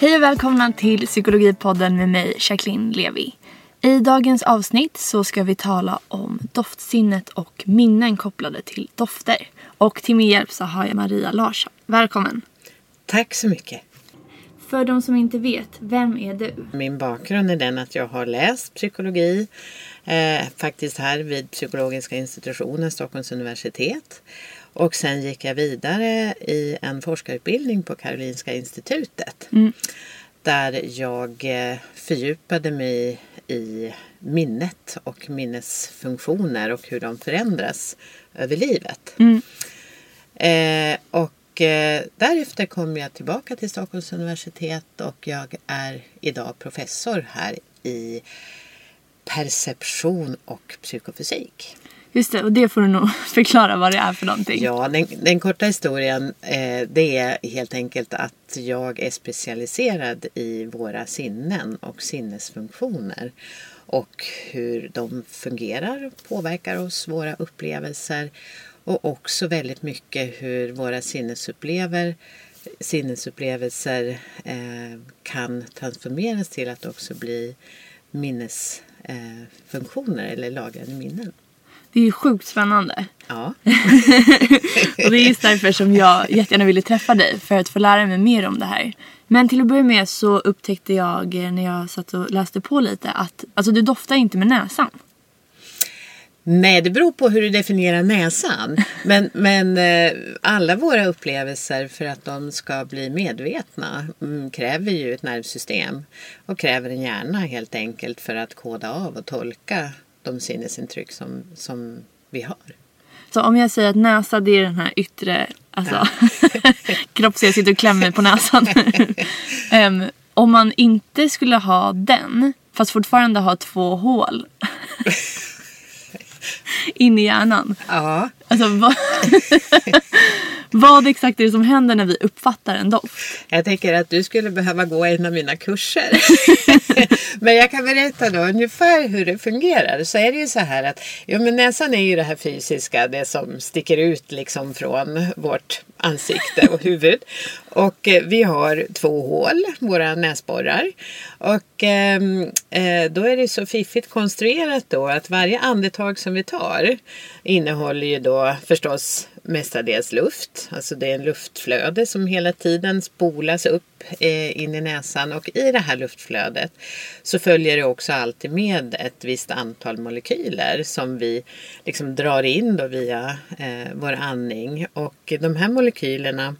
Hej och välkomna till Psykologipodden med mig, Jacqueline Levi. I dagens avsnitt så ska vi tala om doftsinnet och minnen kopplade till dofter. Och till min hjälp så har jag Maria Larsson. Välkommen! Tack så mycket! För de som inte vet, vem är du? Min bakgrund är den att jag har läst psykologi eh, faktiskt här vid Psykologiska institutionen Stockholms universitet. Och sen gick jag vidare i en forskarutbildning på Karolinska institutet. Mm. Där jag eh, fördjupade mig i minnet och minnesfunktioner och hur de förändras över livet. Mm. Eh, och eh, därefter kom jag tillbaka till Stockholms universitet och jag är idag professor här i perception och psykofysik. Just det, och det får du nog förklara vad det är för någonting. Ja, den, den korta historien eh, det är helt enkelt att jag är specialiserad i våra sinnen och sinnesfunktioner och hur de fungerar, påverkar oss, våra upplevelser och också väldigt mycket hur våra sinnesupplever, sinnesupplevelser eh, kan transformeras till att också bli minnesfunktioner eh, eller lagrade minnen. Det är ju sjukt spännande. Ja. och det är just därför som jag jättegärna ville träffa dig. För att få lära mig mer om det här. Men till att börja med så upptäckte jag eh, när jag satt och läste på lite att alltså, du doftar inte med näsan. Nej, det beror på hur du definierar näsan. Men, men eh, alla våra upplevelser för att de ska bli medvetna mm, kräver ju ett nervsystem och kräver en hjärna helt enkelt för att koda av och tolka de sinnesintryck som, som vi har. Så om jag säger att näsa det är den här yttre alltså, ja. jag sitter och klämmer på näsan. um, om man inte skulle ha den fast fortfarande ha två hål in i hjärnan. Ja. Alltså, vad, vad exakt är det som händer när vi uppfattar en doft? Jag tänker att du skulle behöva gå en av mina kurser. men jag kan berätta då ungefär hur det fungerar. Så är det ju så här att jo, men näsan är ju det här fysiska, det som sticker ut liksom från vårt ansikte och huvud. Och eh, vi har två hål, våra näsborrar. Och ehm, eh, då är det så fiffigt konstruerat då att varje andetag som vi tar innehåller ju då förstås mestadels luft. Alltså det är en luftflöde som hela tiden spolas upp eh, in i näsan och i det här luftflödet så följer det också alltid med ett visst antal molekyler som vi liksom drar in då via eh, vår andning och de här molekylerna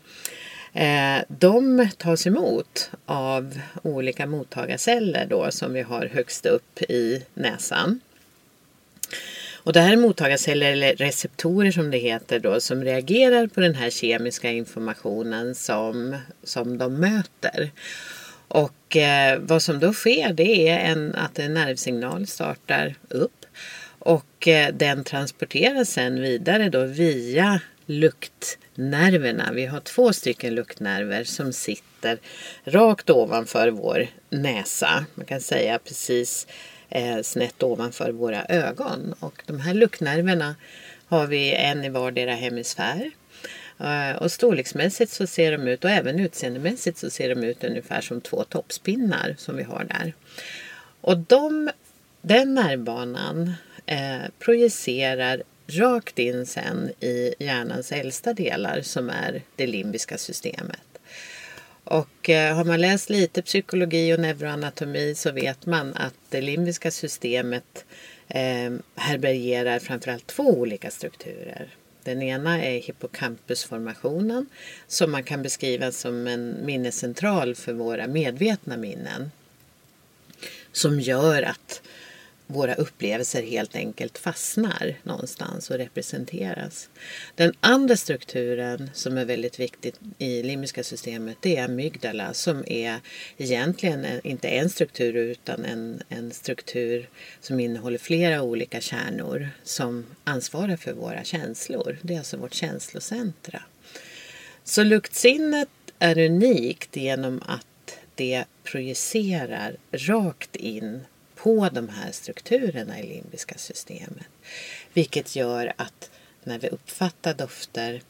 eh, de tas emot av olika mottagarceller då som vi har högst upp i näsan. Och det här är mottagarceller eller receptorer som det heter då som reagerar på den här kemiska informationen som, som de möter. Och eh, vad som då sker det är en, att en nervsignal startar upp och eh, den transporteras sen vidare då via luktnerverna. Vi har två stycken luktnerver som sitter rakt ovanför vår näsa. Man kan säga precis eh, snett ovanför våra ögon. Och de här luktnerverna har vi en i vardera hemisfär. Eh, och storleksmässigt så ser de ut och även utseendemässigt så ser de ut ungefär som två toppspinnar som vi har där. Och de, den nervbanan eh, projicerar rakt in sen i hjärnans äldsta delar som är det limbiska systemet. Och eh, har man läst lite psykologi och neuroanatomi så vet man att det limbiska systemet eh, härbärgerar framförallt två olika strukturer. Den ena är hippocampusformationen som man kan beskriva som en minnescentral för våra medvetna minnen. Som gör att våra upplevelser helt enkelt fastnar någonstans och representeras. Den andra strukturen som är väldigt viktig i limbiska systemet det är amygdala som är egentligen inte en struktur utan en, en struktur som innehåller flera olika kärnor som ansvarar för våra känslor. Det är alltså vårt känslocentra. Så luktsinnet är unikt genom att det projicerar rakt in på de här strukturerna i limbiska systemet. Vilket gör att när vi uppfattar dofter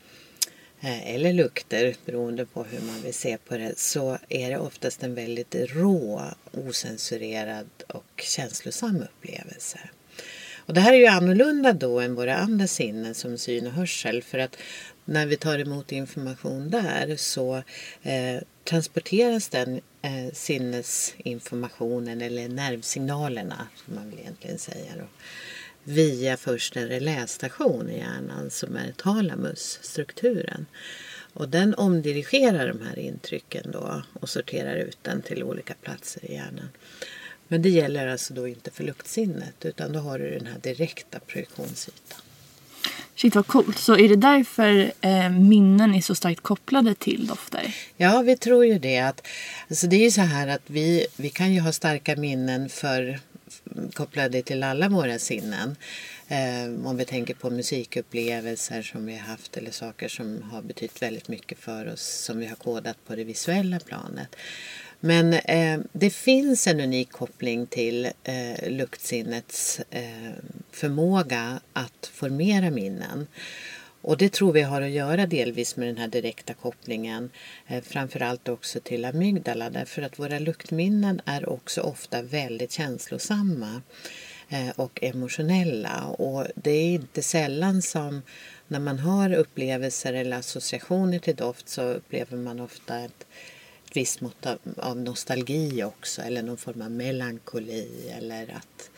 eh, eller lukter beroende på hur man vill se på det så är det oftast en väldigt rå, osensurerad och känslosam upplevelse. Och det här är ju annorlunda då än våra andra sinnen som syn och hörsel för att när vi tar emot information där så eh, transporteras den eh, sinnesinformationen eller nervsignalerna som man vill egentligen säga då, via först en relästation i hjärnan som är talamusstrukturen. Och den omdirigerar de här intrycken då och sorterar ut den till olika platser i hjärnan. Men det gäller alltså då inte för luktsinnet utan då har du den här direkta projektionsytan. Shit vad coolt. Så är det därför eh, minnen är så starkt kopplade till dofter? Ja, vi tror ju det. Att, alltså det är ju så här att vi, vi kan ju ha starka minnen för kopplade till alla våra sinnen. Eh, om vi tänker på musikupplevelser som vi har haft eller saker som har betytt väldigt mycket för oss som vi har kodat på det visuella planet. Men eh, det finns en unik koppling till eh, luktsinnets eh, förmåga att formera minnen. Och det tror vi har att göra delvis med den här direkta kopplingen. Eh, framförallt också till amygdala därför att våra luktminnen är också ofta väldigt känslosamma eh, och emotionella. Och det är inte sällan som när man har upplevelser eller associationer till doft så upplever man ofta ett visst mått av, av nostalgi också eller någon form av melankoli eller att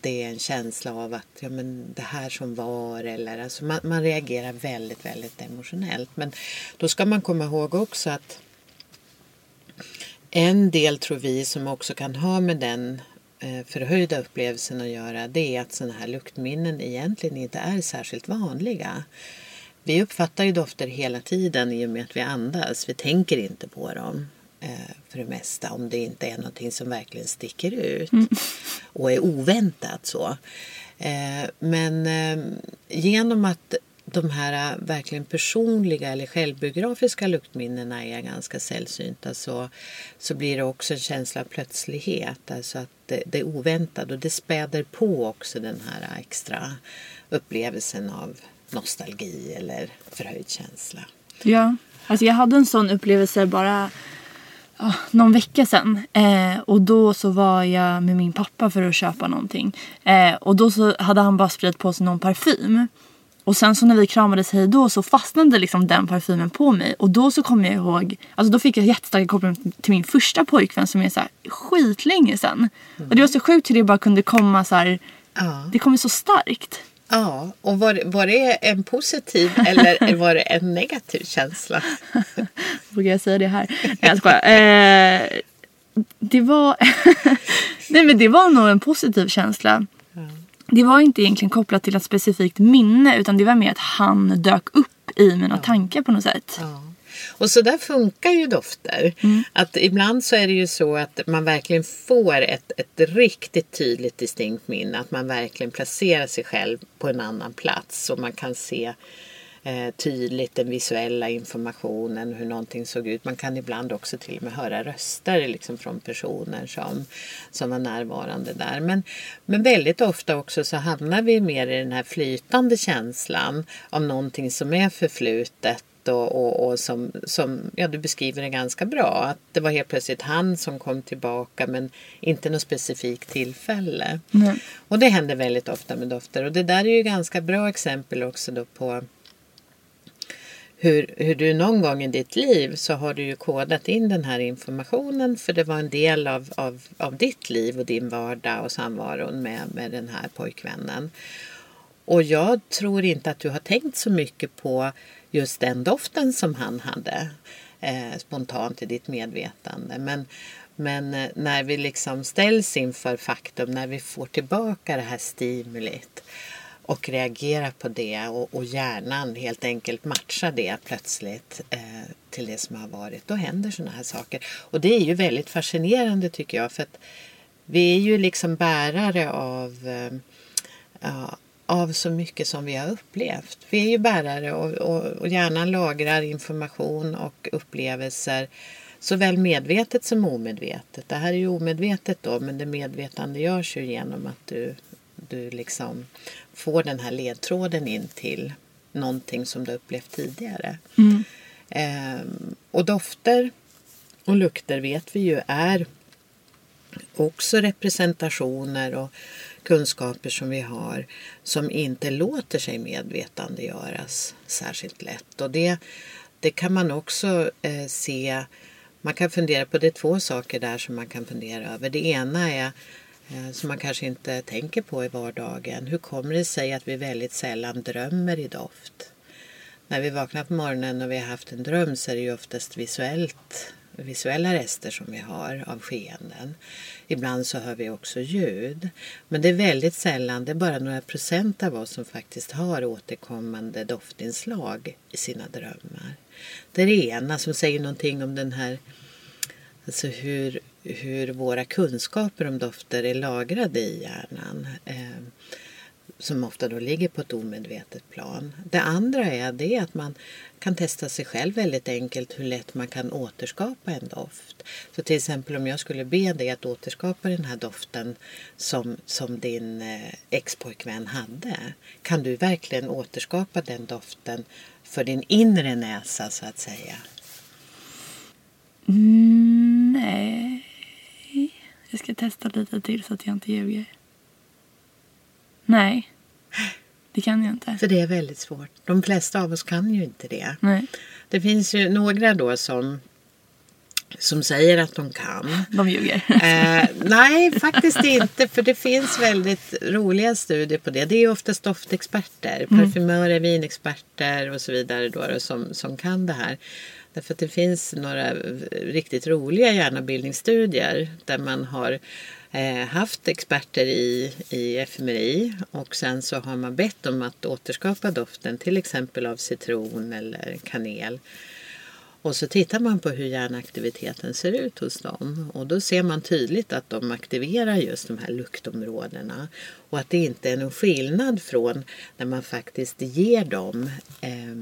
det är en känsla av att ja, men det här som var eller alltså man, man reagerar väldigt, väldigt emotionellt. Men då ska man komma ihåg också att en del tror vi som också kan ha med den eh, förhöjda upplevelsen att göra det är att sådana här luktminnen egentligen inte är särskilt vanliga. Vi uppfattar ju dofter hela tiden i och med att vi andas. Vi tänker inte på dem eh, för det mesta om det inte är någonting som verkligen sticker ut mm. och är oväntat så. Eh, men eh, genom att de här verkligen personliga eller självbiografiska luktminnena är ganska sällsynta så, så blir det också en känsla av plötslighet. Alltså att det, det är oväntat och det späder på också den här extra upplevelsen av nostalgi eller förhöjd känsla. Ja, alltså jag hade en sån upplevelse bara oh, någon vecka sedan. Eh, och då så var jag med min pappa för att köpa någonting. Eh, och då så hade han bara spridit på sig någon parfym. Och sen så när vi kramades hej då så fastnade liksom den parfymen på mig. Och då så kom jag ihåg, alltså då fick jag jättestarka koppling till min första pojkvän som är så här skitlänge sedan. Mm. Och det var så sjukt hur det bara kunde komma så här, ja. det kommer så starkt. Ja, och var, var det en positiv eller var det en negativ känsla? Vågar jag säga det här? Nej, jag skojar. Eh, det var... Nej, men det var nog en positiv känsla. Det var inte egentligen kopplat till ett specifikt minne utan det var mer att han dök upp i mina ja. tankar på något sätt. Ja. Och så där funkar ju dofter. Mm. Att ibland så är det ju så att man verkligen får ett, ett riktigt tydligt distinkt minne. Att man verkligen placerar sig själv på en annan plats och man kan se eh, tydligt den visuella informationen, hur någonting såg ut. Man kan ibland också till och med höra röster liksom från personer som, som var närvarande där. Men, men väldigt ofta också så hamnar vi mer i den här flytande känslan av någonting som är förflutet och, och, och, som, som ja, du beskriver det ganska bra. Att det var helt plötsligt han som kom tillbaka men inte något specifikt tillfälle. Mm. Och det händer väldigt ofta med dofter och det där är ju ganska bra exempel också då på hur, hur du någon gång i ditt liv så har du ju kodat in den här informationen för det var en del av, av, av ditt liv och din vardag och samvaron med, med den här pojkvännen. Och jag tror inte att du har tänkt så mycket på just den doften som han hade eh, spontant i ditt medvetande. Men, men eh, när vi liksom ställs inför faktum, när vi får tillbaka det här stimulit och reagerar på det och, och hjärnan helt enkelt matchar det plötsligt eh, till det som har varit. Då händer sådana här saker. Och det är ju väldigt fascinerande tycker jag för att vi är ju liksom bärare av eh, av så mycket som vi har upplevt. Vi är ju bärare och, och, och hjärnan lagrar information och upplevelser såväl medvetet som omedvetet. Det här är ju omedvetet då men det medvetande görs ju genom att du, du liksom får den här ledtråden in till någonting som du upplevt tidigare. Mm. Ehm, och dofter och lukter vet vi ju är också representationer och kunskaper som vi har som inte låter sig medvetandegöras särskilt lätt. Och det, det kan man också eh, se, man kan fundera på, det är två saker där som man kan fundera över. Det ena är eh, som man kanske inte tänker på i vardagen. Hur kommer det sig att vi väldigt sällan drömmer i doft? När vi vaknar på morgonen och vi har haft en dröm så är det ju oftast visuellt visuella rester som vi har av skeenden. Ibland så hör vi också ljud. Men det är väldigt sällan, det är bara några procent av oss som faktiskt har återkommande doftinslag i sina drömmar. Det är det ena som säger någonting om den här, alltså hur, hur våra kunskaper om dofter är lagrade i hjärnan. Eh, som ofta då ligger på ett omedvetet plan. Det andra är det att man kan testa sig själv väldigt enkelt hur lätt man kan återskapa en doft. Så till exempel om jag skulle be dig att återskapa den här doften som, som din eh, expojkvän hade. Kan du verkligen återskapa den doften för din inre näsa så att säga? Mm, nej. Jag ska testa lite till så att jag inte ljuger. Nej, det kan jag inte. För det är väldigt svårt. De flesta av oss kan ju inte det. Nej, Det finns ju några då som, som säger att de kan. de ljuger. Eh, nej, faktiskt inte. För det finns väldigt roliga studier på det. Det är oftast doftexperter, parfymörer, vinexperter och så vidare då, som, som kan det här. Därför att det finns några riktigt roliga hjärnabildningsstudier där man har eh, haft experter i, i FMRI och sen så har man bett dem att återskapa doften till exempel av citron eller kanel. Och så tittar man på hur hjärnaktiviteten ser ut hos dem och då ser man tydligt att de aktiverar just de här luktområdena och att det inte är någon skillnad från när man faktiskt ger dem eh,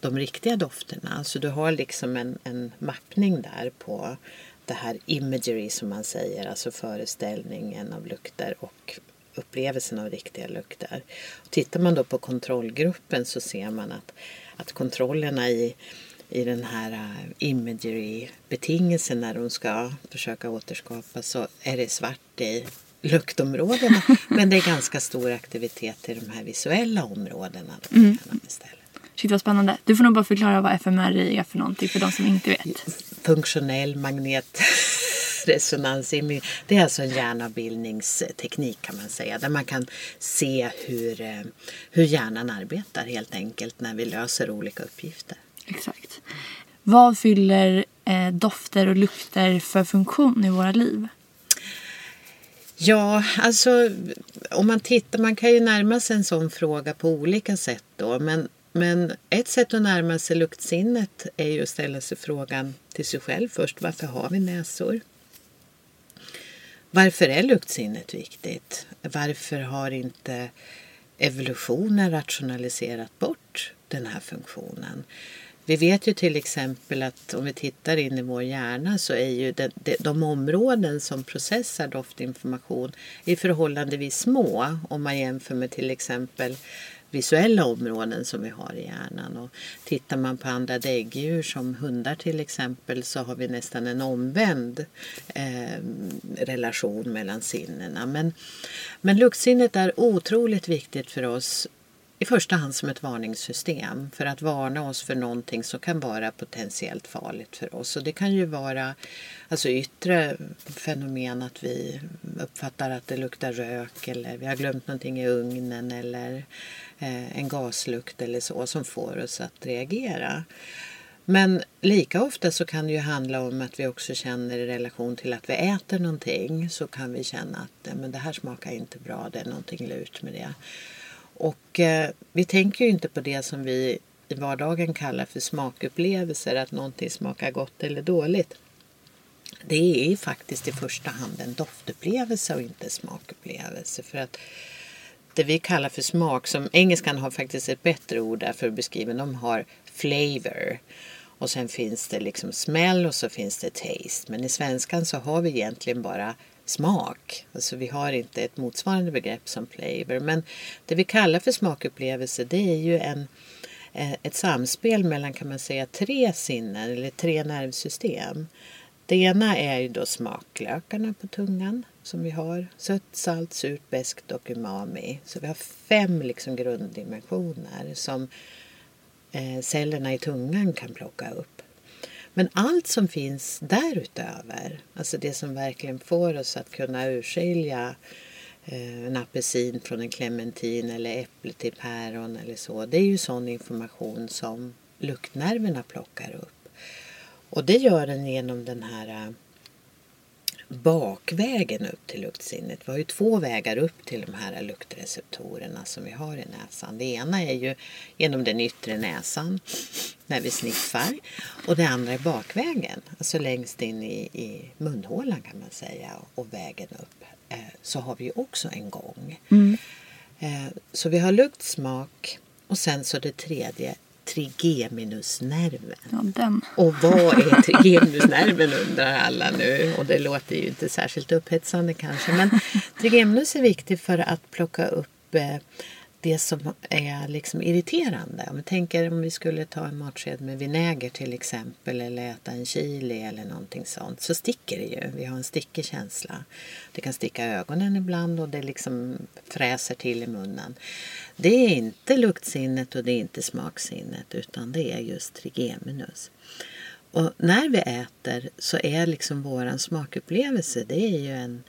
de riktiga dofterna. Så du har liksom en, en mappning där på det här imagery som man säger, alltså föreställningen av lukter och upplevelsen av riktiga lukter. Och tittar man då på kontrollgruppen så ser man att, att kontrollerna i i den här uh, imagery-betingelsen när de ska försöka återskapa så är det svart i luktområdena men det är ganska stor aktivitet i de här visuella områdena då, mm. istället. Shit vad spännande. Du får nog bara förklara vad fMRI är för någonting för de som inte vet. Funktionell magnetresonansimaging. Det är alltså en hjärnavbildningsteknik kan man säga. Där man kan se hur, eh, hur hjärnan arbetar helt enkelt när vi löser olika uppgifter. Exakt. Vad fyller eh, dofter och lukter för funktion i våra liv? Ja, alltså om man tittar, man kan ju närma sig en sån fråga på olika sätt då. Men, men ett sätt att närma sig luktsinnet är ju att ställa sig frågan till sig själv först. Varför har vi näsor? Varför är luktsinnet viktigt? Varför har inte evolutionen rationaliserat bort den här funktionen? Vi vet ju till exempel att om vi tittar in i vår hjärna så är ju de, de, de områden som processar doftinformation är förhållandevis små om man jämför med till exempel visuella områden som vi har i hjärnan. Och tittar man på andra däggdjur som hundar till exempel så har vi nästan en omvänd eh, relation mellan sinnena. Men, men luktsinnet är otroligt viktigt för oss i första hand som ett varningssystem för att varna oss för någonting som kan vara potentiellt farligt för oss. Och det kan ju vara alltså yttre fenomen att vi uppfattar att det luktar rök eller vi har glömt någonting i ugnen eller eh, en gaslukt eller så som får oss att reagera. Men lika ofta så kan det ju handla om att vi också känner i relation till att vi äter någonting så kan vi känna att men det här smakar inte bra, det är någonting lurt med det. Och eh, vi tänker ju inte på det som vi i vardagen kallar för smakupplevelser, att någonting smakar gott eller dåligt. Det är faktiskt i första hand en doftupplevelse och inte smakupplevelse. För att det vi kallar för smak, som engelskan har faktiskt ett bättre ord där för att beskriva, de har flavor. Och sen finns det liksom smell och så finns det taste. Men i svenskan så har vi egentligen bara smak. Alltså vi har inte ett motsvarande begrepp som flavor. Men det vi kallar för smakupplevelse det är ju en, eh, ett samspel mellan kan man säga tre sinnen eller tre nervsystem. Det ena är ju då smaklökarna på tungan som vi har. Sött, salt, surt, beskt och umami. Så vi har fem liksom grunddimensioner som eh, cellerna i tungan kan plocka upp. Men allt som finns därutöver, alltså det som verkligen får oss att kunna urskilja eh, en apelsin från en clementin eller äpple till päron eller så. Det är ju sån information som luktnerverna plockar upp. Och det gör den genom den här eh, bakvägen upp till luktsinnet. Vi har ju två vägar upp till de här luktreceptorerna som vi har i näsan. Det ena är ju genom den yttre näsan när vi sniffar och det andra är bakvägen, alltså längst in i, i munhålan kan man säga och vägen upp eh, så har vi också en gång. Mm. Eh, så vi har lukt, smak och sen så det tredje trigeminusnerven. Ja. Och vad är trigeminusnerven undrar alla nu. Och det låter ju inte särskilt upphetsande kanske. Men trigeminus är viktig för att plocka upp eh, det som är liksom irriterande. Om vi tänker om vi skulle ta en matsked med vinäger till exempel eller äta en chili eller någonting sånt så sticker det ju. Vi har en stickig känsla. Det kan sticka ögonen ibland och det liksom fräser till i munnen. Det är inte luktsinnet och det är inte smaksinnet utan det är just trigeminus. Och när vi äter så är liksom våran smakupplevelse det är ju en,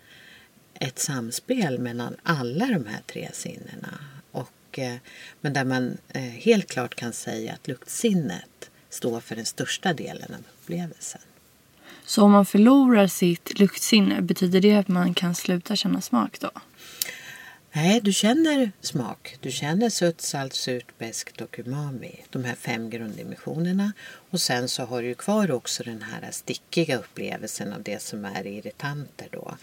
ett samspel mellan alla de här tre sinnena. Och, men där man eh, helt klart kan säga att luktsinnet står för den största delen av upplevelsen. Så om man förlorar sitt luktsinne, betyder det att man kan sluta känna smak då? Nej, du känner smak. Du känner sött, salt, surt, beskt och umami. De här fem grunddimensionerna. Och sen så har du kvar också den här stickiga upplevelsen av det som är irritanter då.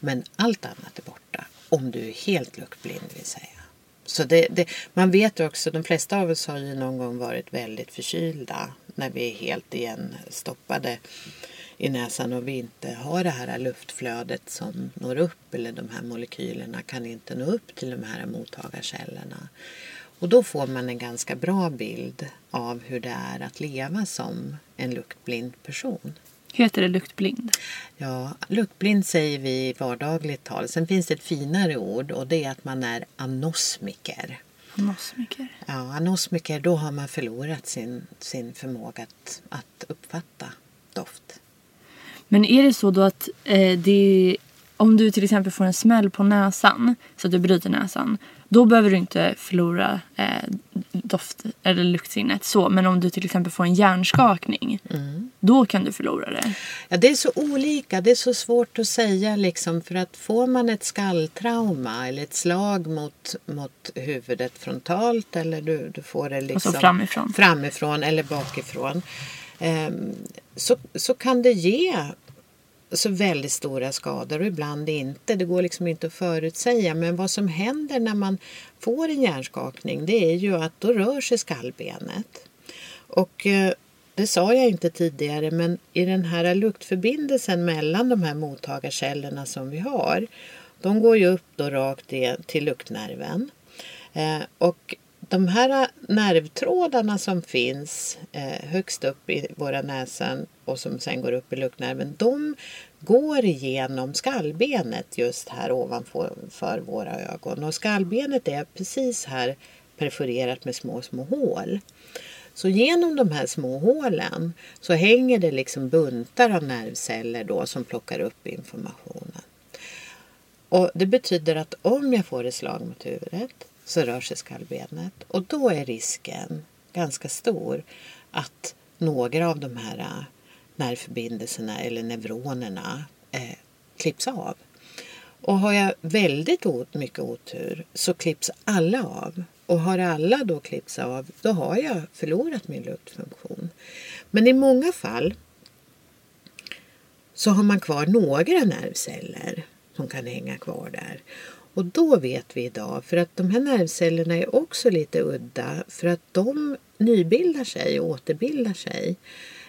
Men allt annat är borta. Om du är helt luktblind vill säga. Så det, det, man vet också, de flesta av oss har ju någon gång varit väldigt förkylda när vi är helt igen stoppade i näsan och vi inte har det här luftflödet som når upp eller de här molekylerna kan inte nå upp till de här mottagarcellerna. Och då får man en ganska bra bild av hur det är att leva som en luktblind person. Heter det luktblind? Ja, luktblind säger vi i vardagligt tal. Sen finns det ett finare ord och det är att man är anosmiker. Anosmiker? Ja, anosmiker, då har man förlorat sin, sin förmåga att, att uppfatta doft. Men är det så då att eh, det, om du till exempel får en smäll på näsan så att du bryter näsan. Då behöver du inte förlora eh, doft eller luktsinnet. Så, men om du till exempel får en hjärnskakning. Mm. Då kan du förlora det. Ja, det är så olika. Det är så svårt att säga. Liksom, för att får man ett skalltrauma eller ett slag mot, mot huvudet frontalt eller du, du får det liksom alltså framifrån. framifrån eller bakifrån. Eh, så, så kan det ge så väldigt stora skador och ibland inte. Det går liksom inte att förutsäga. Men vad som händer när man får en hjärnskakning det är ju att då rör sig skallbenet. Och eh, det sa jag inte tidigare men i den här luktförbindelsen mellan de här mottagarcellerna som vi har de går ju upp då rakt till luktnerven. Eh, och de här nervtrådarna som finns eh, högst upp i våra näsan och som sen går upp i luktnerven, de går igenom skallbenet just här ovanför våra ögon. Och skallbenet är precis här perforerat med små, små hål. Så genom de här små hålen så hänger det liksom buntar av nervceller då som plockar upp informationen. Och Det betyder att om jag får ett slag mot huvudet så rör sig skallbenet och då är risken ganska stor att några av de här äh, nervförbindelserna eller neuronerna eh, klipps av. Och har jag väldigt mycket otur så klipps alla av. Och har alla då klippts av, då har jag förlorat min luktfunktion. Men i många fall så har man kvar några nervceller som kan hänga kvar där. Och då vet vi idag, för att de här nervcellerna är också lite udda, för att de nybildar sig och återbildar sig.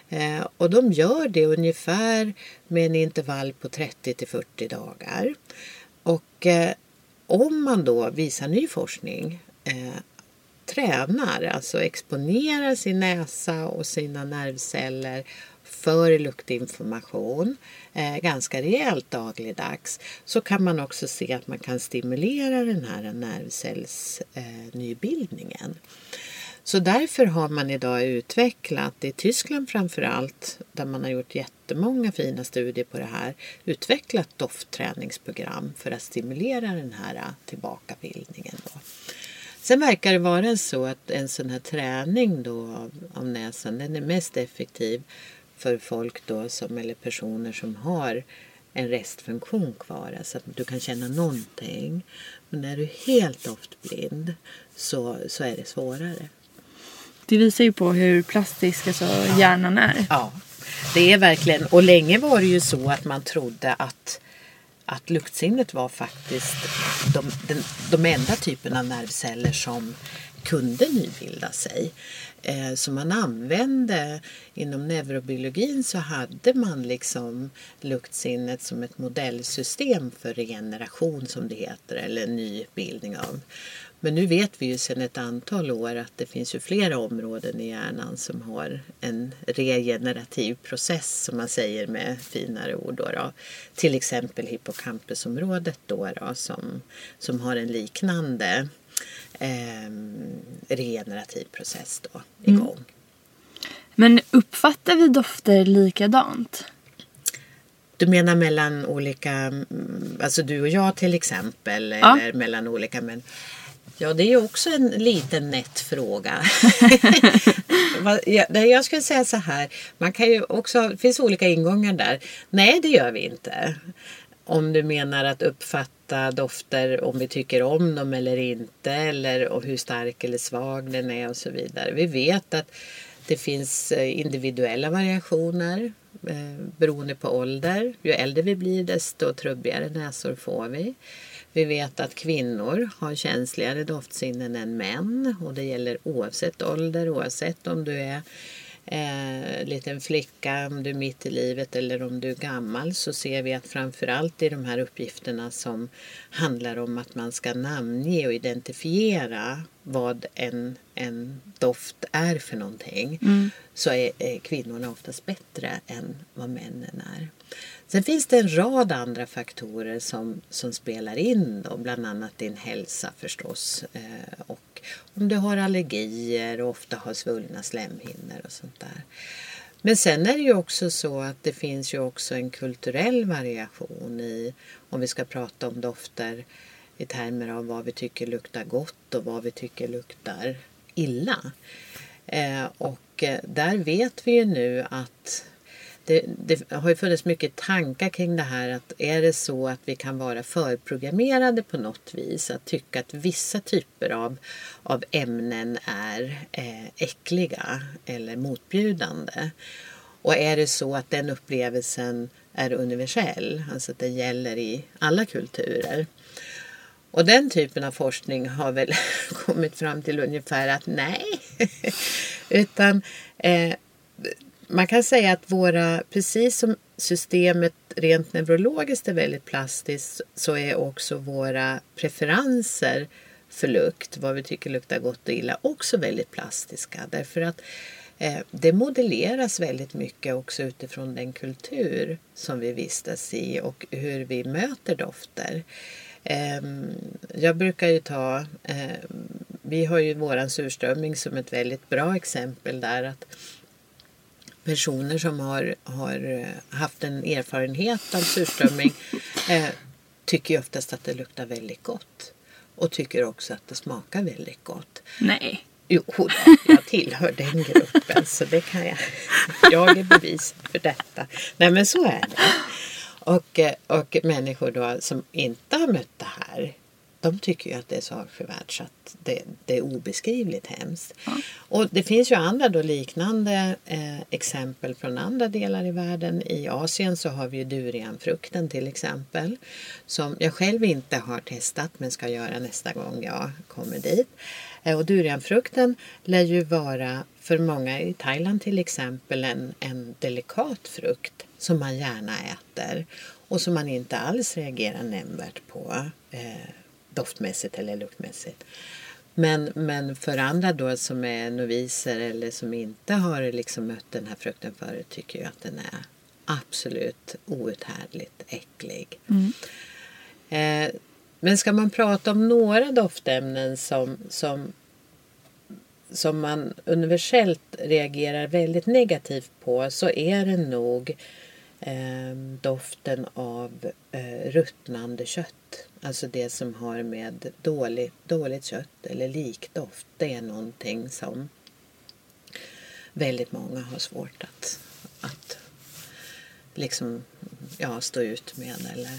Eh, och de gör det ungefär med en intervall på 30 till 40 dagar. Och eh, om man då visar ny forskning eh, tränar, alltså exponerar sin näsa och sina nervceller för luktinformation eh, ganska rejält dagligdags så kan man också se att man kan stimulera den här nervcellsnybildningen. Eh, så därför har man idag utvecklat, i Tyskland framför allt, där man har gjort jättemånga fina studier på det här, utvecklat doftträningsprogram för att stimulera den här tillbakabildningen. Då. Sen verkar det vara så att en sån här träning då av, av näsan, den är mest effektiv för folk då som, eller personer som har en restfunktion kvar, alltså att du kan känna någonting. Men är du helt doftblind så, så är det svårare. Det visar ju på hur plastisk alltså, ja. hjärnan är. Ja, det är verkligen. Och länge var det ju så att man trodde att, att luktsinnet var faktiskt de, den, de enda typen av nervceller som kunde nybilda sig. Eh, som man använde inom neurobiologin så hade man liksom luktsinnet som ett modellsystem för regeneration som det heter eller nybildning av. Men nu vet vi ju sedan ett antal år att det finns ju flera områden i hjärnan som har en regenerativ process som man säger med finare ord. Då, då. Till exempel hippocampusområdet då, då som, som har en liknande eh, regenerativ process då mm. igång. Mm. Men uppfattar vi dofter likadant? Du menar mellan olika, mm, alltså du och jag till exempel, ja. eller mellan olika men Ja, det är också en liten nätt fråga. jag skulle säga så här, man kan ju också, det finns olika ingångar där. Nej, det gör vi inte. Om du menar att uppfatta dofter, om vi tycker om dem eller inte, eller hur stark eller svag den är och så vidare. Vi vet att det finns eh, individuella variationer eh, beroende på ålder. Ju äldre vi blir desto trubbigare näsor får vi. Vi vet att kvinnor har känsligare doftsinnen än män och det gäller oavsett ålder, oavsett om du är eh, liten flicka, om du är mitt i livet eller om du är gammal så ser vi att framförallt i de här uppgifterna som handlar om att man ska namnge och identifiera vad en, en doft är för någonting mm. så är, är kvinnorna oftast bättre än vad männen är. Sen finns det en rad andra faktorer som, som spelar in då, bland annat din hälsa förstås. Eh, och om du har allergier och ofta har svullna slemhinnor och sånt där. Men sen är det ju också så att det finns ju också en kulturell variation i, om vi ska prata om dofter i termer av vad vi tycker luktar gott och vad vi tycker luktar illa. Eh, och eh, där vet vi ju nu att det, det, har ju funnits mycket tankar kring det här att är det så att vi kan vara förprogrammerade på något vis att tycka att vissa typer av, av ämnen är eh, äckliga eller motbjudande. Och är det så att den upplevelsen är universell, alltså att den gäller i alla kulturer. Och den typen av forskning har väl kommit fram till ungefär att nej. Utan eh, man kan säga att våra, precis som systemet rent neurologiskt är väldigt plastiskt så är också våra preferenser för lukt, vad vi tycker luktar gott och illa, också väldigt plastiska. Därför att eh, det modelleras väldigt mycket också utifrån den kultur som vi vistas i och hur vi möter dofter. Eh, jag brukar ju ta, eh, vi har ju våran surströmming som ett väldigt bra exempel där att personer som har, har eh, haft en erfarenhet av surströmming eh, tycker ju oftast att det luktar väldigt gott. Och tycker också att det smakar väldigt gott. Nej. Jo, jag tillhör den gruppen så det kan jag. Jag är bevis för detta. Nej men så är det. Och, eh, och människor då som inte har mött det här de tycker ju att det är så avskyvärt så att det, det, är obeskrivligt hemskt. Ja. Och det finns ju andra då liknande eh, exempel från andra delar i världen. I Asien så har vi ju durianfrukten till exempel. Som jag själv inte har testat men ska göra nästa gång jag kommer dit. Eh, och durianfrukten lär ju vara för många i Thailand till exempel en, en delikat frukt som man gärna äter och som man inte alls reagerar nämnvärt på. Eh, doftmässigt eller luktmässigt. Men, men för andra då som är noviser eller som inte har liksom mött den här frukten förut tycker jag att den är absolut outhärdligt äcklig. Mm. Eh, men ska man prata om några doftämnen som, som, som man universellt reagerar väldigt negativt på så är det nog eh, doften av eh, ruttnande kött. Alltså det som har med dåligt, dåligt kött eller likdoft. Det är någonting som väldigt många har svårt att, att liksom, ja, stå ut med. Eller,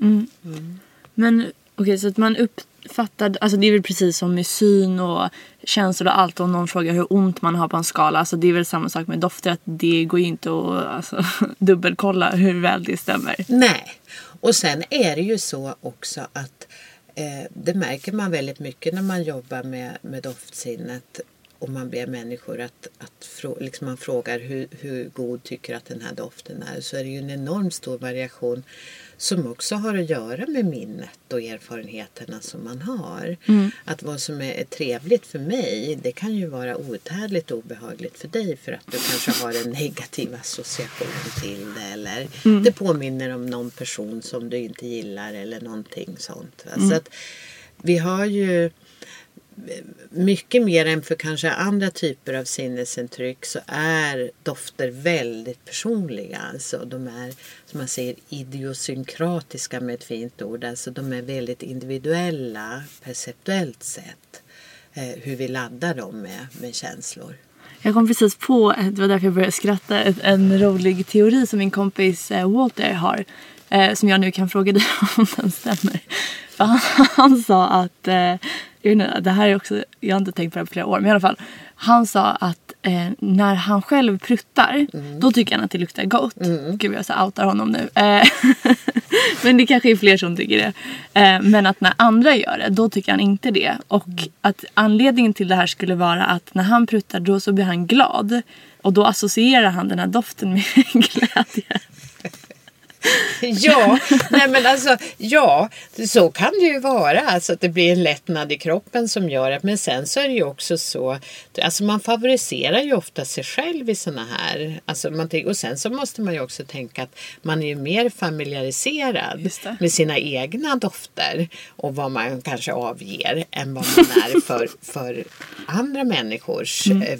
Mm. Men okej, så att man uppfattar, alltså det är väl precis som med syn och känslor och allt. Om någon frågar hur ont man har på en skala. Alltså det är väl samma sak med dofter. Att det går ju inte att alltså, dubbelkolla hur väl det stämmer. Nej, och sen är det ju så också att eh, det märker man väldigt mycket när man jobbar med, med doftsinnet och man ber människor att, att liksom man frågar hur, hur god tycker att den här doften är så är det ju en enormt stor variation som också har att göra med minnet och erfarenheterna som man har. Att vad som är trevligt för mig det kan ju vara outhärdligt obehagligt för dig för att du kanske har en negativ association till det eller det påminner om någon person som du inte gillar eller någonting sånt. Va? Så att vi har ju mycket mer än för kanske andra typer av sinnesintryck så är dofter väldigt personliga. Alltså de är som man säger idiosynkratiska med ett fint ord. Alltså de är väldigt individuella perceptuellt sett. Eh, hur vi laddar dem med, med känslor. Jag kom precis på, det var därför jag började skratta, en rolig teori som min kompis eh, Walter har. Eh, som jag nu kan fråga dig om den stämmer. För han, han sa att, eh, inte, det här är också, jag har inte tänkt på det här på flera år, men i alla fall. Han sa att eh, när han själv pruttar, då tycker han att det luktar gott. Gud jag så outar honom nu. Eh, men det kanske är fler som tycker det. Eh, men att när andra gör det, då tycker han inte det. Och att anledningen till det här skulle vara att när han pruttar då så blir han glad. Och då associerar han den här doften med glädje. Ja, nej men alltså, ja, så kan det ju vara. Alltså att det blir en lättnad i kroppen som gör att, men sen så är det ju också så, alltså man favoriserar ju ofta sig själv i såna här, alltså man, och sen så måste man ju också tänka att man är ju mer familiariserad det. med sina egna dofter och vad man kanske avger än vad man är för, för andra människors eh,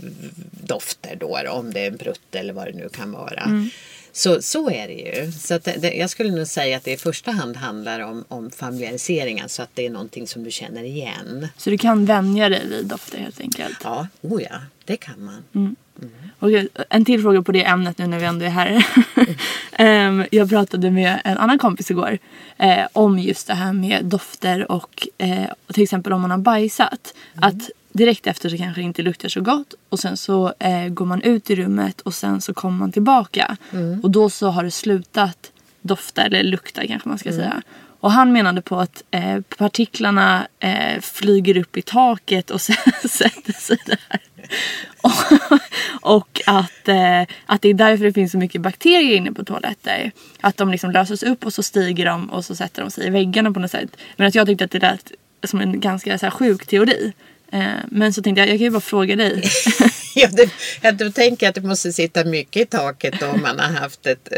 dofter då, om det är en prutt eller vad det nu kan vara. Så, så är det ju. Så det, det, jag skulle nog säga att det i första hand handlar om, om familiarisering, alltså att det är någonting som du känner igen. Så du kan vänja dig vid dofter helt enkelt. Ja, oh ja, det kan man. Okej, en till fråga på det ämnet nu när vi ändå är här. Em, jag pratade med en annan kompis igår eh, om just det här med dofter och eh, till exempel om man har bajsat. Att direkt efter så kanske det inte luktar så gott och sen så eh, går man ut i rummet och sen så kommer man tillbaka. Och då så har det slutat dofta eller lukta kanske man ska säga. Och han menade på att eh, partiklarna eh, flyger upp i taket och sen sätter sig där. Och, och att, eh, att det är därför det finns så mycket bakterier inne på toaletter. Att de liksom löses upp och så stiger de och så sätter de sig i väggarna på något sätt. Men att jag tyckte att det lät som en ganska så här, sjuk teori. Eh, men så tänkte jag, jag kan ju bara fråga dig. Ja, det, jag då tänker att det måste sitta mycket i taket då om man har haft ett...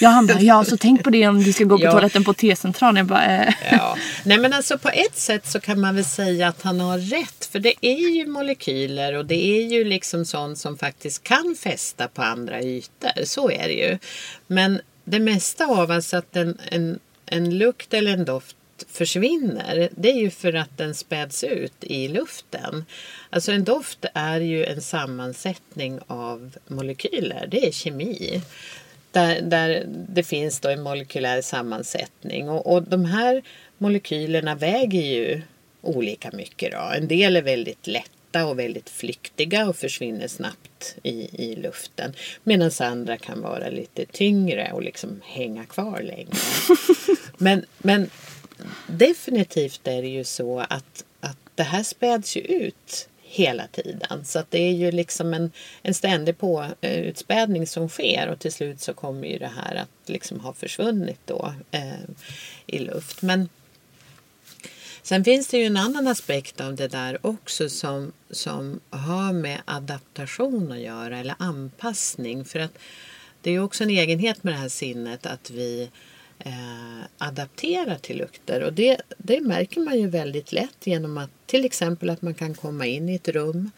Ja, han bara, ja så tänk på det om du ska gå på Ja. toaletten på T-centralen. Jag bara, eh. Ja. Nej men alltså på ett sätt så kan man väl säga att han har rätt. För det är ju molekyler och det är ju liksom sånt som faktiskt kan fästa på andra ytor. Så är det ju. Men det mesta av alltså att en, en, en lukt eller en doft försvinner det är ju för att den späds ut i luften. Alltså en doft är ju en sammansättning av molekyler. Det är kemi. Där, där det finns då en molekylär sammansättning. Och, och de här molekylerna väger ju olika mycket. Då. En del är väldigt lätta och väldigt flyktiga och försvinner snabbt i, i luften. Medan andra kan vara lite tyngre och liksom hänga kvar längre. men, men definitivt är det ju så att, att det här späds ju ut hela tiden. Så att det är ju liksom en, en ständig på, eh, utspädning som sker och till slut så kommer ju det här att liksom ha försvunnit då eh, i luft. Men, Sen finns det ju en annan aspekt av det där också som, som har med adaptation att göra eller anpassning. För att det är ju också en egenhet med det här sinnet att vi eh, adapterar till lukter. Och det, det märker man ju väldigt lätt genom att till exempel att man kan komma in i ett rum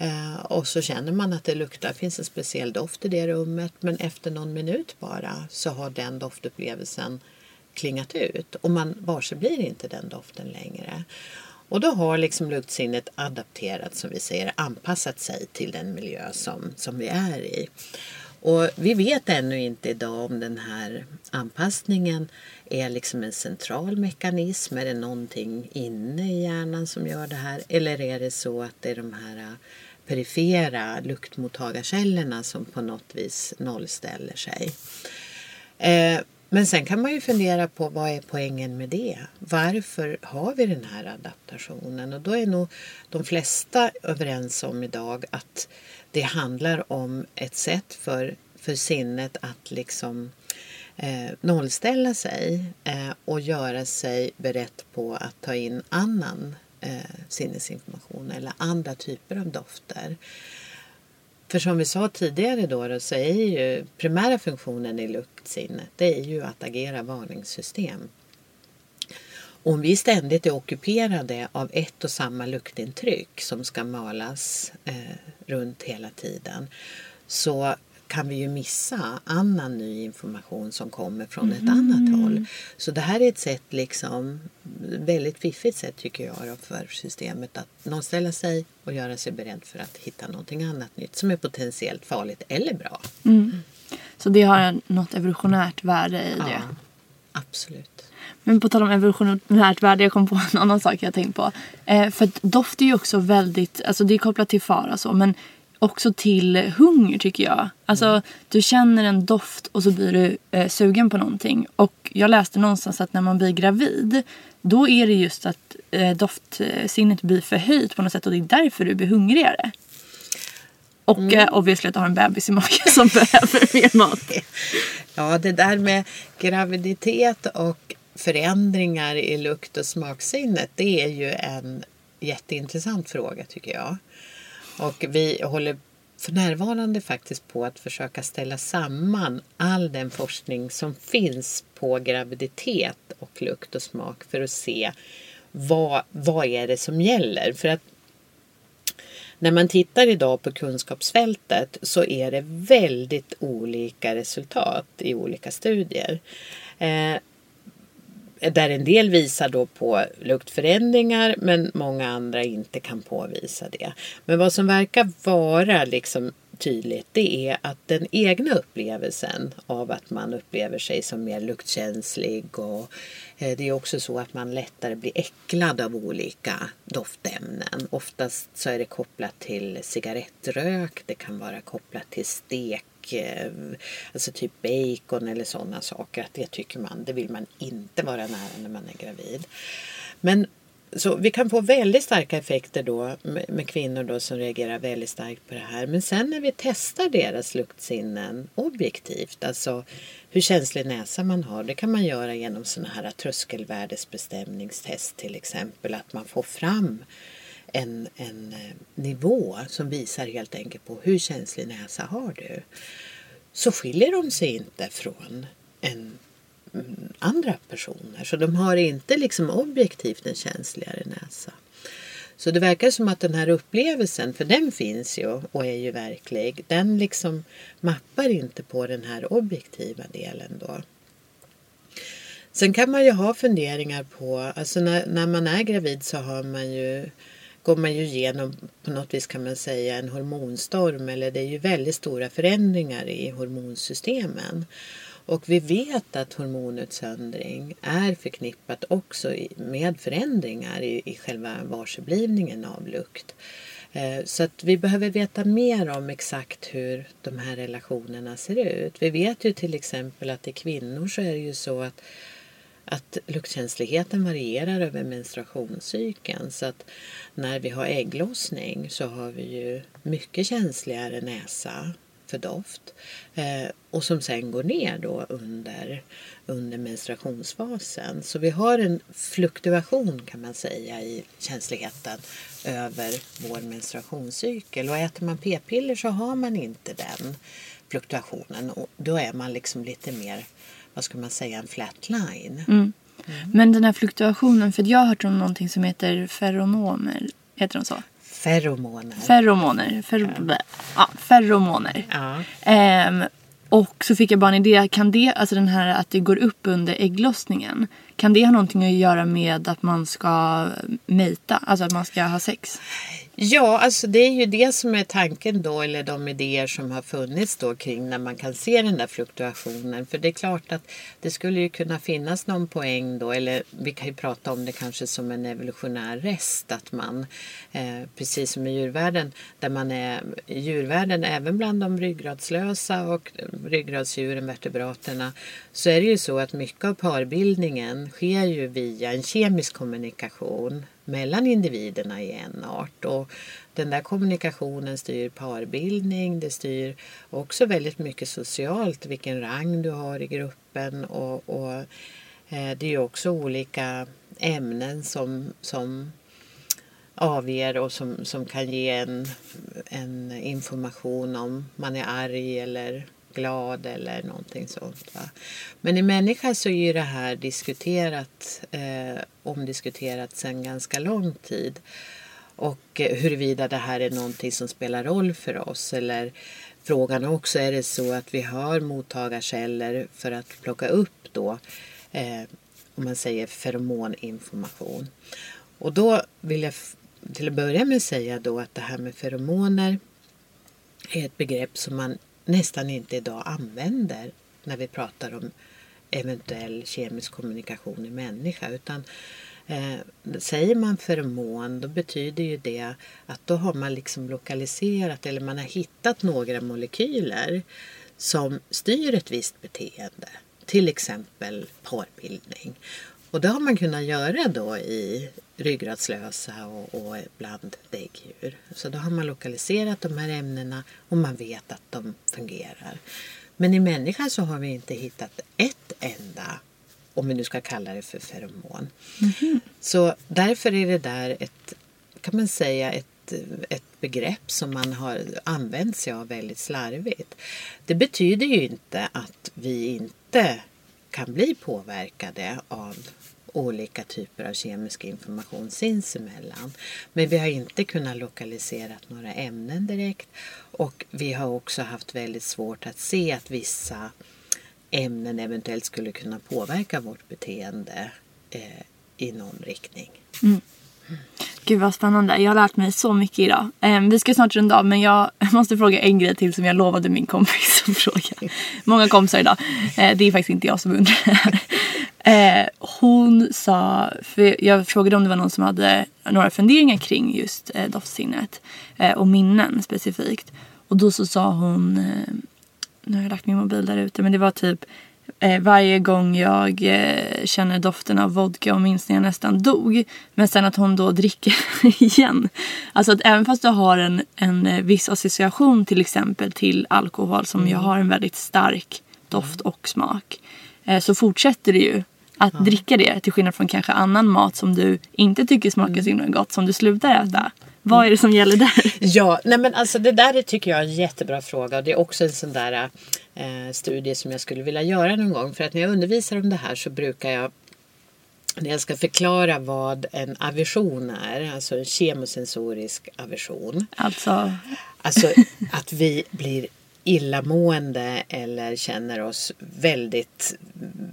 eh, och så känner man att det luktar, det finns en speciell doft i det rummet men efter någon minut bara så har den doftupplevelsen klingat ut och man varse blir inte den doften längre. Och då har liksom luktsinnet adapterat, som vi säger, anpassat sig till den miljö som, som vi är i. Och vi vet ännu inte idag om den här anpassningen är liksom en central mekanism. Är det någonting inne i hjärnan som gör det här? Eller är det så att det är de här äh, perifera luktmottagarcellerna som på något vis nollställer sig? Eh, men sen kan man ju fundera på vad är poängen med det? Varför har vi den här adaptationen? Och då är nog de flesta överens om idag att det handlar om ett sätt för, för sinnet att liksom eh, nollställa sig eh, och göra sig berett på att ta in annan eh, sinnesinformation eller andra typer av dofter. För som vi sa tidigare då, då så är ju primära funktionen i luktsinnet det är ju att agera varningssystem. Om vi ständigt är ockuperade av ett och samma luktintryck som ska malas eh, runt hela tiden så kan vi ju missa annan ny information som kommer från ett annat mm. håll. Så det här är ett sätt, liksom, väldigt fiffigt sätt tycker jag för systemet att nollställa sig och göra sig beredd för att hitta någonting annat nytt som är potentiellt farligt eller bra. Mm. Så det har något evolutionärt värde i det? Ja, absolut. Men på tal om evolutionärt värde, jag kom på en annan sak jag tänkt på. Eh, för doft är ju också väldigt, alltså det är kopplat till fara så, men också till hunger tycker jag. Alltså mm. du känner en doft och så blir du eh, sugen på någonting. Och jag läste någonstans att när man blir gravid då är det just att eh, doftsinnet blir förhöjt på något sätt och det är därför du blir hungrigare. Och mm. eh, obviously att du har en bebis i magen som behöver mer mat. Ja, det där med graviditet och förändringar i lukt och smaksinnet det är ju en jätteintressant fråga tycker jag. Och vi håller för närvarande faktiskt på att försöka ställa samman all den forskning som finns på graviditet och lukt och smak för att se vad, vad är det som gäller. För att när man tittar idag på kunskapsfältet så är det väldigt olika resultat i olika studier. Eh, där en del visar då på luktförändringar men många andra inte kan påvisa det. Men vad som verkar vara liksom tydligt det är att den egna upplevelsen av att man upplever sig som mer luktkänslig och eh, det är också så att man lättare blir äcklad av olika doftämnen. Oftast så är det kopplat till cigarettrök, det kan vara kopplat till stek eh, alltså typ bacon eller sådana saker. Att det tycker man, det vill man inte vara nära när man är gravid. Men så vi kan få väldigt starka effekter då med, med, kvinnor då som reagerar väldigt starkt på det här. Men sen när vi testar deras luktsinnen objektivt, alltså hur känslig näsa man har, det kan man göra genom sådana här tröskelvärdesbestämningstest till exempel. Att man får fram en, en eh, nivå som visar helt enkelt på hur känslig näsa har du. Så skiljer de sig inte från en andra personer. Så de har inte liksom objektivt en känsligare näsa. Så det verkar som att den här upplevelsen, för den finns ju och är ju verklig, den liksom mappar inte på den här objektiva delen då. Sen kan man ju ha funderingar på, alltså när, när man är gravid så har man ju går man ju igenom på något vis kan man säga en hormonstorm eller det är ju väldigt stora förändringar i hormonsystemen. Och vi vet att hormonutsöndring är förknippat också med förändringar i, i själva varseblivningen av lukt. Eh, så att vi behöver veta mer om exakt hur de här relationerna ser ut. Vi vet ju till exempel att i kvinnor så är det ju så att att luktkänsligheten varierar över menstruationscykeln. Så att när vi har ägglossning så har vi ju mycket känsligare näsa för doft eh, och som sen går ner då under, under menstruationsfasen. Så vi har en fluktuation kan man säga i känsligheten över vår menstruationscykel. Och äter man p-piller så har man inte den fluktuationen och då är man liksom lite mer, vad ska man säga, en flat line. Mm. Men den här fluktuationen, för jag har hört om någonting som heter feronomer. Heter de så? Feromoner. Feromoner. Fer ja. ja, feromoner. Ja. Ehm, och så fick jag bara en idé. Kan det, alltså den här att det går upp under ägglossningen. Kan det ha någonting att göra med att man ska mejta? Alltså att man ska ha sex? Ja, alltså det är ju det som är tanken då, eller de idéer som har funnits då kring när man kan se den där fluktuationen. För det är klart att det skulle ju kunna finnas någon poäng då, eller vi kan ju prata om det kanske som en evolutionär rest, att man, eh, precis som i djurvärlden, där man är i djurvärlden, även bland de ryggradslösa och ryggradsdjuren, vertebraterna, så är det ju så att mycket av parbildningen sker ju via en kemisk kommunikation mellan individerna i en art. Och den där kommunikationen styr parbildning, det styr också väldigt mycket socialt, vilken rang du har i gruppen och, och eh, det är också olika ämnen som, som avger och som, som kan ge en, en information om man är arg eller glad eller någonting sånt. Va? Men i människa så är ju det här diskuterat, eh, omdiskuterat sedan ganska lång tid. Och eh, huruvida det här är någonting som spelar roll för oss eller frågan också är det så att vi har mottagarceller för att plocka upp då eh, om man säger feromoninformation. Och då vill jag till att börja med säga då att det här med feromoner är ett begrepp som man nästan inte idag använder när vi pratar om eventuell kemisk kommunikation i människa. Utan eh, säger man feromon då betyder ju det att då har man liksom lokaliserat eller man har hittat några molekyler som styr ett visst beteende. Till exempel parbildning. Och det har man kunnat göra då i ryggradslösa och, och bland däggdjur. Så då har man lokaliserat de här ämnena och man vet att de fungerar. Men i människan så har vi inte hittat ett enda, om vi nu ska kalla det för feromon. Mm -hmm. Så därför är det där ett, kan man säga, ett, ett begrepp som man har använt sig av väldigt slarvigt. Det betyder ju inte att vi inte kan bli påverkade av olika typer av kemisk information sinsemellan. Men vi har inte kunnat lokalisera några ämnen direkt och vi har också haft väldigt svårt att se att vissa ämnen eventuellt skulle kunna påverka vårt beteende eh, i någon riktning. Mm. Gud vad spännande. Jag har lärt mig så mycket idag. Um, vi ska snart runda av men jag måste fråga en grej till som jag lovade min kompis att fråga. Många kompisar idag. Uh, det är faktiskt inte jag som undrar. uh, hon sa, för jag frågade om det var någon som hade några funderingar kring just uh, doftsinnet och minnen specifikt. Och då så sa hon, nu har jag lagt min mobil där ute, men det var typ eh, varje gång jag eh, känner doften av vodka och minns när jag nästan dog. Men sen att hon då dricker igen. Alltså att även fast du har en, en eh, viss association till exempel till alkohol som mm. ju har en väldigt stark doft och smak. Eh, så fortsätter det ju att ja. dricka det till skillnad från kanske annan mat som du inte tycker smakar så himla gott som du slutar äta. Vad är det som gäller där? Ja, nej men alltså det där tycker jag är en jättebra fråga och det är också en sån där eh, studie som jag skulle vilja göra någon gång. För att när jag undervisar om det här så brukar jag när jag ska förklara vad en aversion är, alltså en kemosensorisk aversion. Alltså? Alltså att vi blir illamående eller känner oss väldigt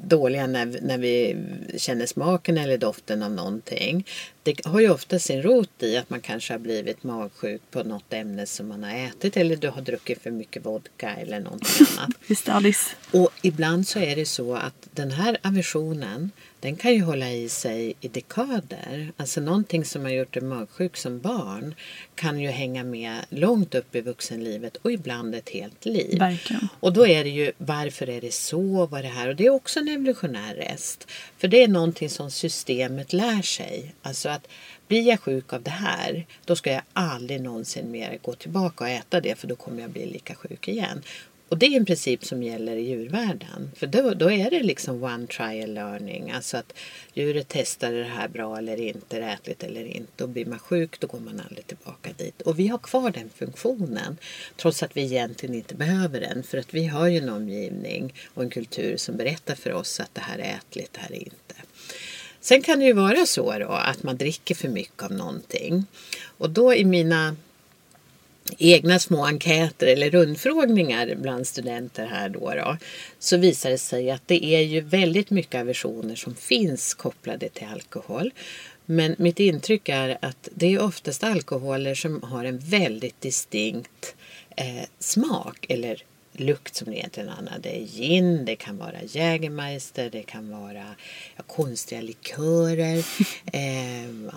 dåliga när, när vi känner smaken eller doften av någonting. Det har ju ofta sin rot i att man kanske har blivit magsjuk på något ämne som man har ätit eller du har druckit för mycket vodka eller någonting annat. Visst Alice. Och ibland så är det så att den här aversionen den kan ju hålla i sig i dekader. Alltså någonting som har gjort dig magsjuk som barn kan ju hänga med långt upp i vuxenlivet och ibland ett helt liv. Verkligen. Och då är det ju varför är det så? Vad är det här? Och det är också en evolutionär rest. För det är någonting som systemet lär sig. Alltså att blir jag sjuk av det här, då ska jag aldrig någonsin mer gå tillbaka och äta det för då kommer jag bli lika sjuk igen. Och det är en princip som gäller i djurvärlden. För då, då är det liksom one trial learning. Alltså att djuret testar det här bra eller inte, är ätligt eller inte. Och blir man sjuk då går man aldrig tillbaka dit. Och vi har kvar den funktionen. Trots att vi egentligen inte behöver den. För att vi har ju en omgivning och en kultur som berättar för oss att det här är ätligt, det här är inte. Sen kan det ju vara så då att man dricker för mycket av någonting. Och då i mina egna små enkäter eller rundfrågningar bland studenter här då, då så visar det sig att det är ju väldigt mycket aversioner som finns kopplade till alkohol. Men mitt intryck är att det är oftast alkoholer som har en väldigt distinkt eh, smak eller lukt som egentligen annan. Det är gin, det kan vara Jägermeister, det kan vara ja, konstiga likörer, eh,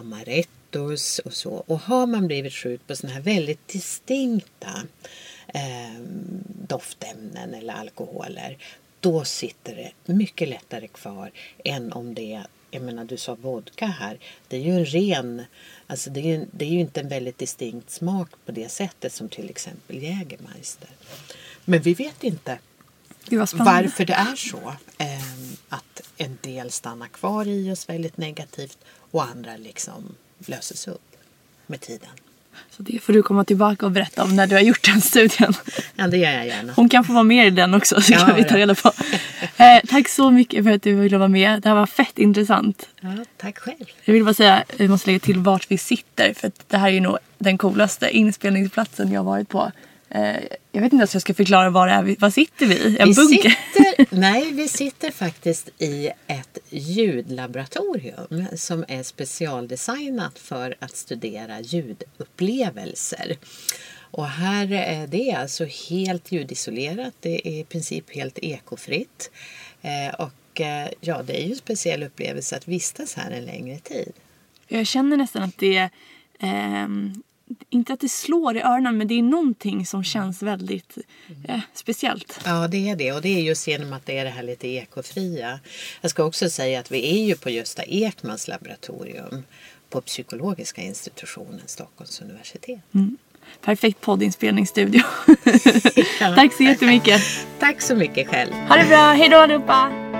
amarettos och så. Och har man blivit sjuk på sådana här väldigt distinkta eh, doftämnen eller alkoholer då sitter det mycket lättare kvar än om det är jag menar du sa vodka här. Det är ju en ren, alltså det är ju, det är ju inte en väldigt distinkt smak på det sättet som till exempel Jägermeister. Men vi vet inte varför det är så. Eh, att en del stannar kvar i oss väldigt negativt och andra liksom löses upp med tiden. Så det får du komma tillbaka och berätta om när du har gjort den studien. Ja, det gör jag gärna. Hon kan få vara med i den också så Ja, kan vi ta reda på. Eh, tack så mycket för att du ville vara med. Det här var fett intressant. Ja, tack själv. Jag vill bara säga, vi måste lägga till vart vi sitter för att det här är ju nog den coolaste inspelningsplatsen jag har varit på. Eh, jag vet inte ens hur jag ska förklara vad det är. vi- Vad sitter vi i? En vi bunker? sitter, nej, vi sitter faktiskt i ett ljudlaboratorium som är specialdesignat för att studera ljudupplevelser. Och här är det alltså helt ljudisolerat. Det är i princip helt ekofritt. Eh, och eh, ja, det är ju en speciell upplevelse att vistas här en längre tid. Jag känner nästan att det ehm, inte att det slår i öronen men det är någonting som känns väldigt eh, speciellt. Ja, det är det. Och det är just genom att det är det här lite ekofria. Jag ska också säga att vi är ju på Gösta Ekmans laboratorium på psykologiska institutionen Stockholms universitet. Perfekt poddinspelningsstudio. Tack så jättemycket. Tack så mycket själv. Ha det bra, hejdå allihopa!